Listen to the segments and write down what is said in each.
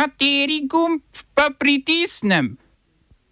Kateri gumb pa pritisnem?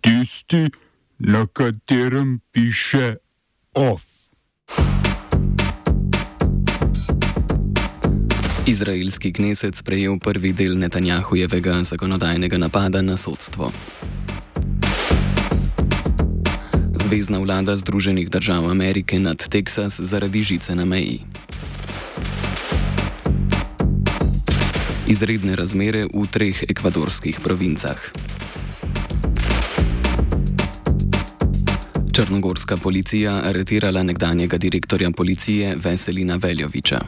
Tisti, na katerem piše OF. Izraelski kneset sprejel prvi del Netanjahujevega zakonodajnega napada na sodstvo. Zvezdna vlada Združenih držav Amerike nad Teksas zaradi žice na meji. Izredne razmere v treh ekvadorskih provincah. Črnogorska policija aretirala nekdanjega direktorja policije Veselina Veljoviča.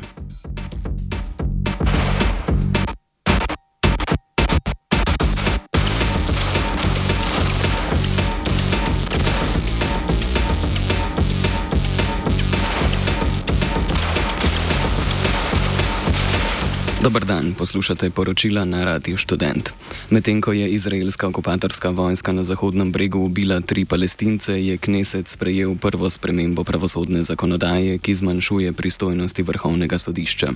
Dobar dan, poslušate poročila na Radiu Student. Medtem ko je izraelska okupatorska vojska na Zahodnem bregu ubila tri palestince, je Knesset sprejel prvo spremembo pravosodne zakonodaje, ki zmanjšuje pristojnosti vrhovnega sodišča.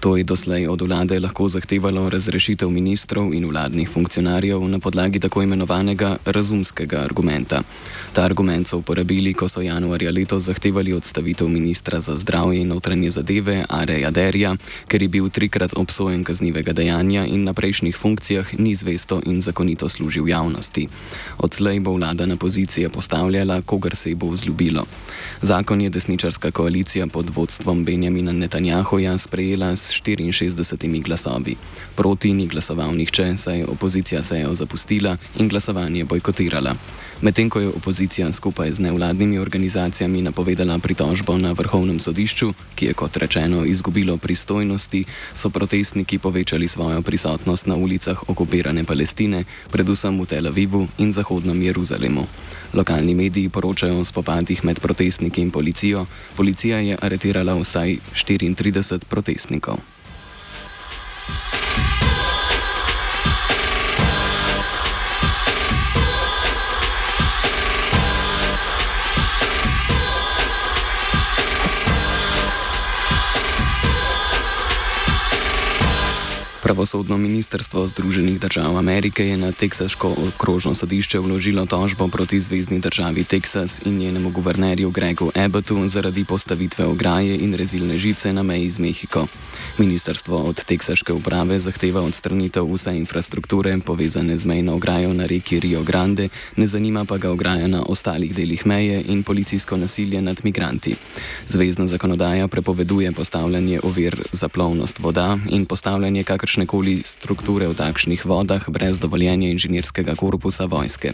To je doslej od vlade lahko zahtevalo razrešitev ministrov in vladnih funkcionarjev na podlagi tako imenovanega razumskega argumenta. Ta argument so uporabili, ko so januarja letos zahtevali odstavitev ministra za zdravje in notranje zadeve Areja Derja, ker je bil trikrat obsojen obsojen kaznivega dejanja in na prejšnjih funkcijah ni zvesto in zakonito služil javnosti. Odslej bo vlada na pozicije postavljala, kogar se ji bo vzljubilo. Zakon je desničarska koalicija pod vodstvom Benjamina Netanjahoja sprejela s 64 glasovi. Proti ni glasoval nihče, saj je opozicija zapustila in glasovanje bojkotirala. Medtem ko je opozicija skupaj z nevladnimi organizacijami napovedala pritožbo na vrhovnem sodišču, ki je kot rečeno izgubilo pristojnosti, so protestniki povečali svojo prisotnost na ulicah okupirane Palestine, predvsem v Tel Avivu in Zahodnem Jeruzalemu. Lokalni mediji poročajo o spopadih med protestniki in policijo. Policija je aretirala vsaj 34 protestnikov. Pravosodno ministrstvo Združenih držav Amerike je na teksaško okrožno sodišče vložilo tožbo proti zvezdni državi Teksas in njenemu guvernerju Gregu Abbottu zaradi postavitve ograje in rezilne žice na meji z Mehiko. Ministrstvo od teksaške uprave zahteva odstranitev vse infrastrukture povezane z mejno ograjo na reki Rio Grande, ne zanima pa ga ograja na ostalih delih meje in policijsko nasilje nad migranti. Zvezdna zakonodaja prepoveduje postavljanje ovir za plovnost voda in postavljanje kakršne koli strukture v takšnih vodah brez dovoljenja inženirskega korpusa vojske.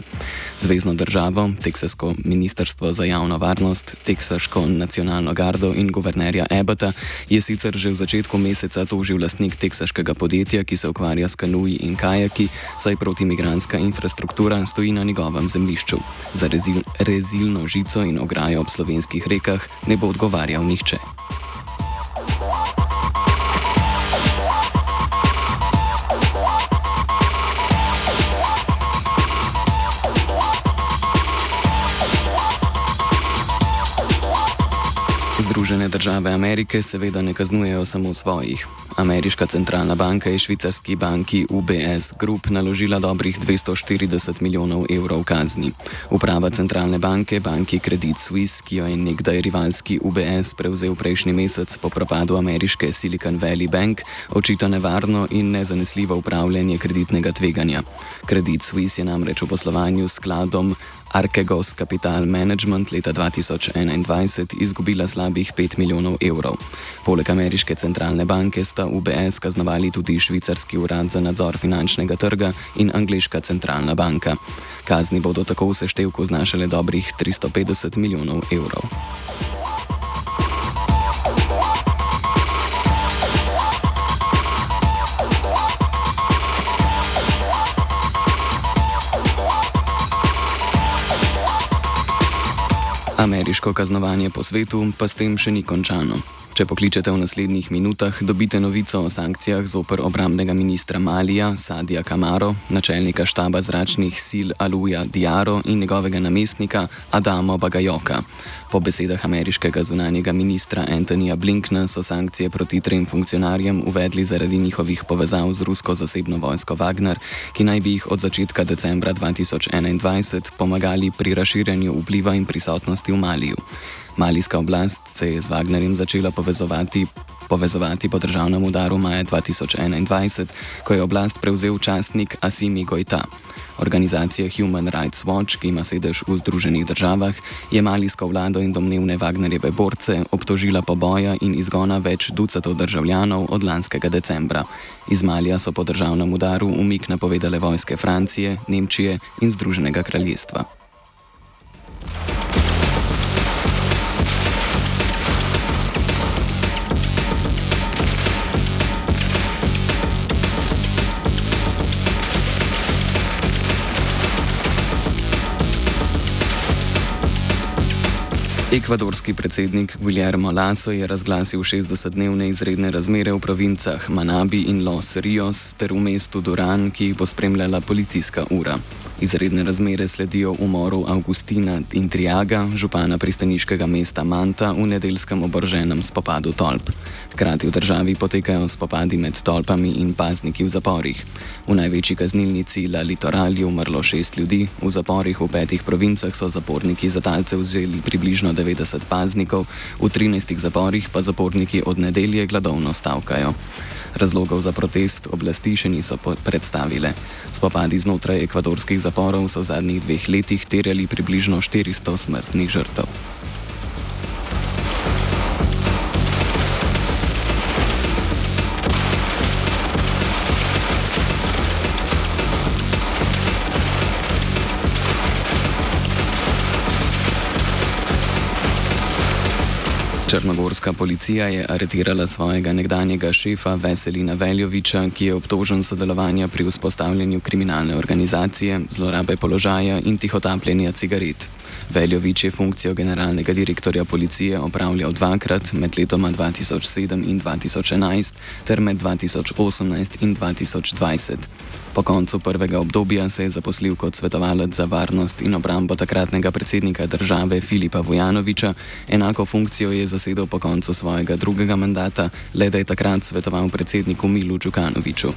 Zvezdno državo, Teksasko ministrstvo za javno varnost, Teksaško nacionalno gardo in guvernerja Ebota je sicer že v začetku meseca tožil lastnik teksaškega podjetja, ki se ukvarja s kanuji in kajaki, saj protimigranska infrastruktura stoji na njegovem zemljišču. Za rezil, rezilno žico in ograjo ob slovenskih rekah ne bo odgovarjal nihče. Združene države Amerike seveda ne kaznujejo samo svojih. Ameriška centralna banka je švicarski banki UBS Group naložila dobrih 240 milijonov evrov kazni. Uprava centralne banke, banki Credit Suisse, ki jo je nekdaj rivalski UBS prevzel prejšnji mesec po propadu ameriške Silicon Valley Bank, očita nevarno in nezanesljivo upravljanje kreditnega tveganja. Credit Suisse je namreč v poslovanju s skladom Arkegos Capital Management leta 2021 izgubila slabih 5 milijonov evrov. Poleg ameriške centralne banke sta UBS kaznovali tudi švicarski urad za nadzor finančnega trga in angliška centralna banka. Kazni bodo tako v seštevku znašale dobrih 350 milijonov evrov. Ameriško kaznovanje po svetu pa s tem še ni končano. Če pokličete v naslednjih minutah, dobite novico o sankcijah zoper obramnega ministra Malija Sadija Kamaro, načelnika štaba zračnih sil Aluja Diaro in njegovega namestnika Adamo Bagajoka. Po besedah ameriškega zunanjega ministra Antonija Blinkna so sankcije proti trem funkcionarjem uvedli zaradi njihovih povezav z rusko zasebno vojsko Wagner, ki naj bi jih od začetka decembra 2021 pomagali pri razširjanju vpliva in prisotnosti v Maliju. Malijska oblast se je z Wagnerjem začela povezovati, povezovati po državnem udaru maja 2021, ko je oblast prevzel častnik Asimi Gojta. Organizacija Human Rights Watch, ki ima sedež v Združenih državah, je malijsko vlado in domnevne Wagnerjeve borce obtožila poboja in izgona več ducatov državljanov od lanskega decembra. Iz Malija so po državnem udaru umik napovedale vojske Francije, Nemčije in Združenega kraljestva. Ekvadorski predsednik Guillermo Lasso je razglasil 60-dnevne izredne razmere v provincah Manabi in Los Rios ter v mestu Duran, ki jih bo spremljala policijska ura. Izredne razmere sledijo umoru Augustina Intriaga, župana pristaniškega mesta Manta, v nedeljskem oboroženem spopadu tolp. Hkrati v državi potekajo spopadi med tolpami in pazniki v zaporih. V največji kaznilnici La Litoral je umrlo šest ljudi, v zaporih v petih provincah so zaporniki za talce vzeli približno 90 paznikov, v 13 zaporih pa zaporniki od nedelje gladovno stavkajo. Razlogov za protest oblasti še niso predstavile. Spopadi znotraj ekvadorskih zaporov so v zadnjih dveh letih terjali približno 400 smrtnih žrtev. Črnogorska policija je aretirala svojega nekdanjega šefa Veselina Veljoviča, ki je obtožen sodelovanja pri vzpostavljanju kriminalne organizacije, zlorabe položaja in tihotapljenja cigaret. Veljovič je funkcijo generalnega direktorja policije opravljal dvakrat med letoma 2007 in 2011 ter med 2018 in 2020. Po koncu prvega obdobja se je zaposlil kot svetovalec za varnost in obrambo takratnega predsednika države Filipa Vojanoviča, enako funkcijo je zasedel po koncu svojega drugega mandata, le da je takrat svetoval predsedniku Milu Čukanoviču.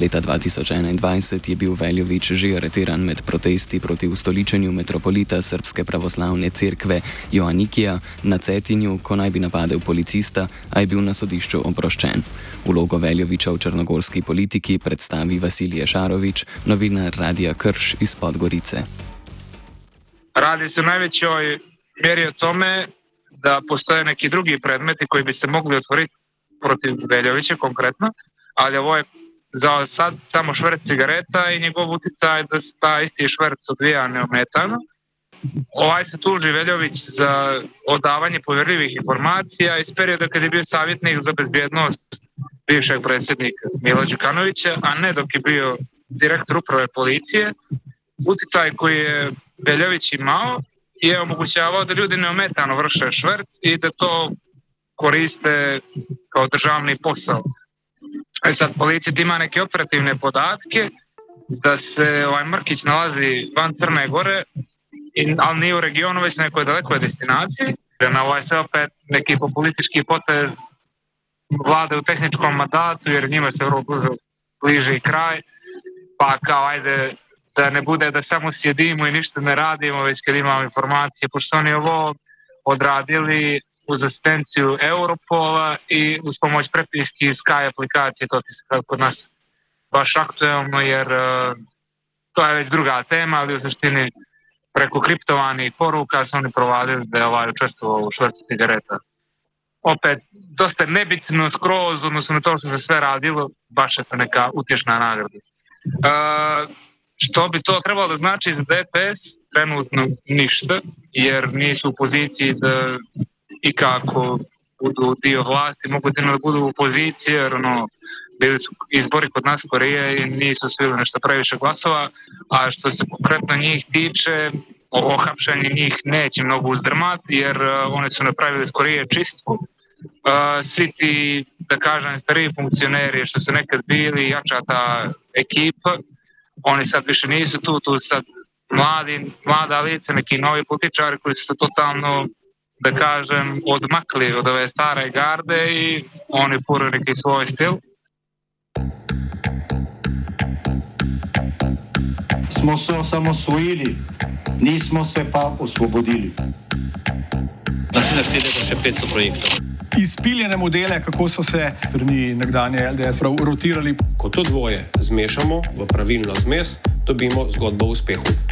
Leta 2021 je bil Veljovič že aretiran med protesti proti ustoličenju metropolita Srpske pravoslavne cerkve Joannikija na Cetinju, ko naj bi napadel policista, a je bil na sodišču oproščen. Vlogo Veljoviča v črnogorski politiki predstavi Vasilije Šar. Šarović, novinar Radija Krš iz Podgorice. Radi se u najvećoj mjeri o tome da postoje neki drugi predmeti koji bi se mogli otvoriti protiv Veljovića konkretno, ali ovo je za sad samo šverc cigareta i njegov uticaj da se ta isti šverc odvija neometano. Ovaj se tuži Veljović za odavanje povjerljivih informacija iz perioda kad je bio savjetnik za bezbjednost bivšeg predsjednika Mila Đukanovića, a ne dok je bio direktor uprave policije. Uticaj koji je Beljović imao je omogućavao da ljudi neometano vrše šverc i da to koriste kao državni posao. E sad, policija ima neke operativne podatke da se ovaj Mrkić nalazi van Crne Gore, in, ali nije u regionu, već nekoj dalekoj destinaciji. Na ovaj se opet neki populistički potez vlade u tehničkom mandatu, jer njima se vrlo bliži kraj, pa kao ajde da ne bude da samo sjedimo i ništa ne radimo, već kad imamo informacije, pošto oni ovo odradili uz asistenciju Europola i uz pomoć prepiški Sky aplikacije, to ti se kod nas baš aktuelno, jer uh, to je već druga tema, ali u suštini preko kriptovanih poruka su oni provadili da je ovaj učestvovao u švrci cigareta opet dosta nebitno skroz, odnosno na to što se sve radilo, baš je to neka utješna nagrada. Uh, što bi to trebalo da znači za DPS? Trenutno ništa, jer nisu u poziciji da ikako budu dio vlasti, mogu da budu u poziciji, jer ono, bili su izbori kod nas Koreje i nisu svi nešto previše glasova, a što se konkretno njih tiče, ohapšanje njih neće mnogo uzdrmati, jer uh, oni su napravili skorije čistku. Uh, svi ti, da kažem, stariji funkcioneri što su nekad bili, jača ta ekipa, oni sad više nisu tu, tu sad mladi, mlada lice, neki novi političari koji su totalno, da kažem, odmakli od ove stare garde i oni furaju neki svoj stil. Smo se osamosvojili, nismo se pa osvobodili. Naslednje štiri leta še 500 projektov. Izpiljene modele, kako so se strani nekdanje LDS rotirali. Ko to dvoje zmešamo v pravilno zmes, dobimo zgodbo o uspehu.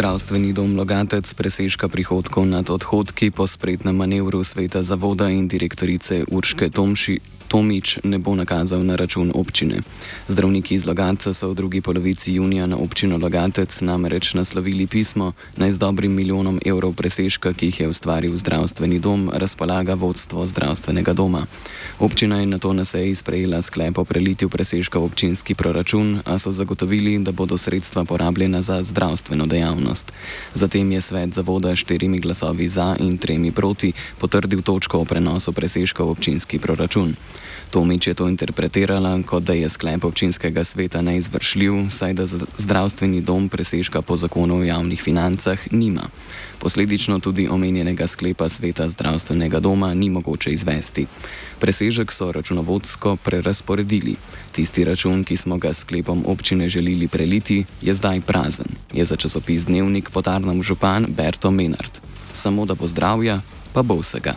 Zdravstveni dom Logatec presežka prihodkov nad odhodki po spretnem manevru sveta zavoda in direktorice Urške Tomši, Tomič ne bo nakazal na račun občine. Zdravniki iz Logatca so v drugi polovici junija na občino Logatec namreč naslovili pismo, naj z dobrim milijonom evrov presežka, ki jih je ustvaril zdravstveni dom, razpolaga vodstvo zdravstvenega doma. Občina je na to na seji sprejela sklep o prelitju presežka v občinski proračun, a so zagotovili, da bodo sredstva porabljena za zdravstveno dejavnost. Zatem je svet zavoda štirimi glasovi za in tremi proti potrdil točko o prenosu presežka v občinski proračun. Tomič je to interpretirala, kot da je sklep občinskega sveta neizvršljiv, saj da zdravstveni dom presežka po zakonu o javnih financah nima. Posledično tudi omenjenega sklepa sveta zdravstvenega doma ni mogoče izvesti. Presežek so računovodsko prerasporedili. Tisti račun, ki smo ga sklepom občine želeli preliti, je zdaj prazen, je za časopis Dnevnik potarnam župan Berto Menard. Samo da bo zdravja, pa bo vsega.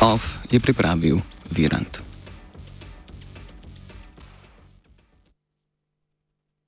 Off je pripravil Virant.